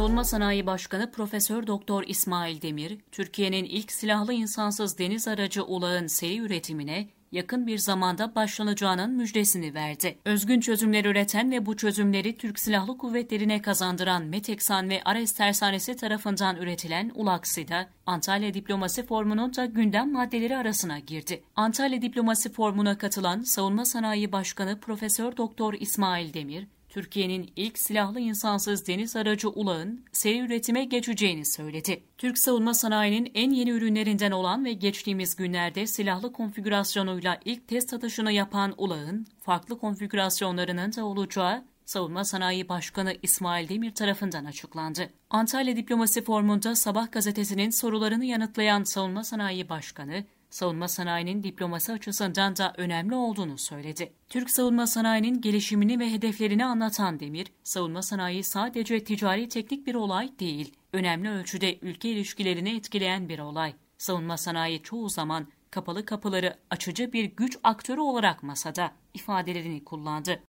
Savunma Sanayi Başkanı Profesör Doktor İsmail Demir, Türkiye'nin ilk silahlı insansız deniz aracı ulağın seri üretimine yakın bir zamanda başlanacağının müjdesini verdi. Özgün çözümler üreten ve bu çözümleri Türk Silahlı Kuvvetleri'ne kazandıran Meteksan ve Ares Tersanesi tarafından üretilen Ulaksida, Antalya Diplomasi Formu'nun da gündem maddeleri arasına girdi. Antalya Diplomasi Formu'na katılan Savunma Sanayi Başkanı Profesör Doktor İsmail Demir, Türkiye'nin ilk silahlı insansız deniz aracı ulağın seri üretime geçeceğini söyledi. Türk savunma sanayinin en yeni ürünlerinden olan ve geçtiğimiz günlerde silahlı konfigürasyonuyla ilk test atışını yapan ulağın farklı konfigürasyonlarının da olacağı Savunma Sanayi Başkanı İsmail Demir tarafından açıklandı. Antalya Diplomasi Formu'nda Sabah gazetesinin sorularını yanıtlayan Savunma Sanayi Başkanı, savunma sanayinin diplomasi açısından da önemli olduğunu söyledi. Türk savunma sanayinin gelişimini ve hedeflerini anlatan Demir, savunma sanayi sadece ticari teknik bir olay değil, önemli ölçüde ülke ilişkilerini etkileyen bir olay. Savunma sanayi çoğu zaman kapalı kapıları açıcı bir güç aktörü olarak masada ifadelerini kullandı.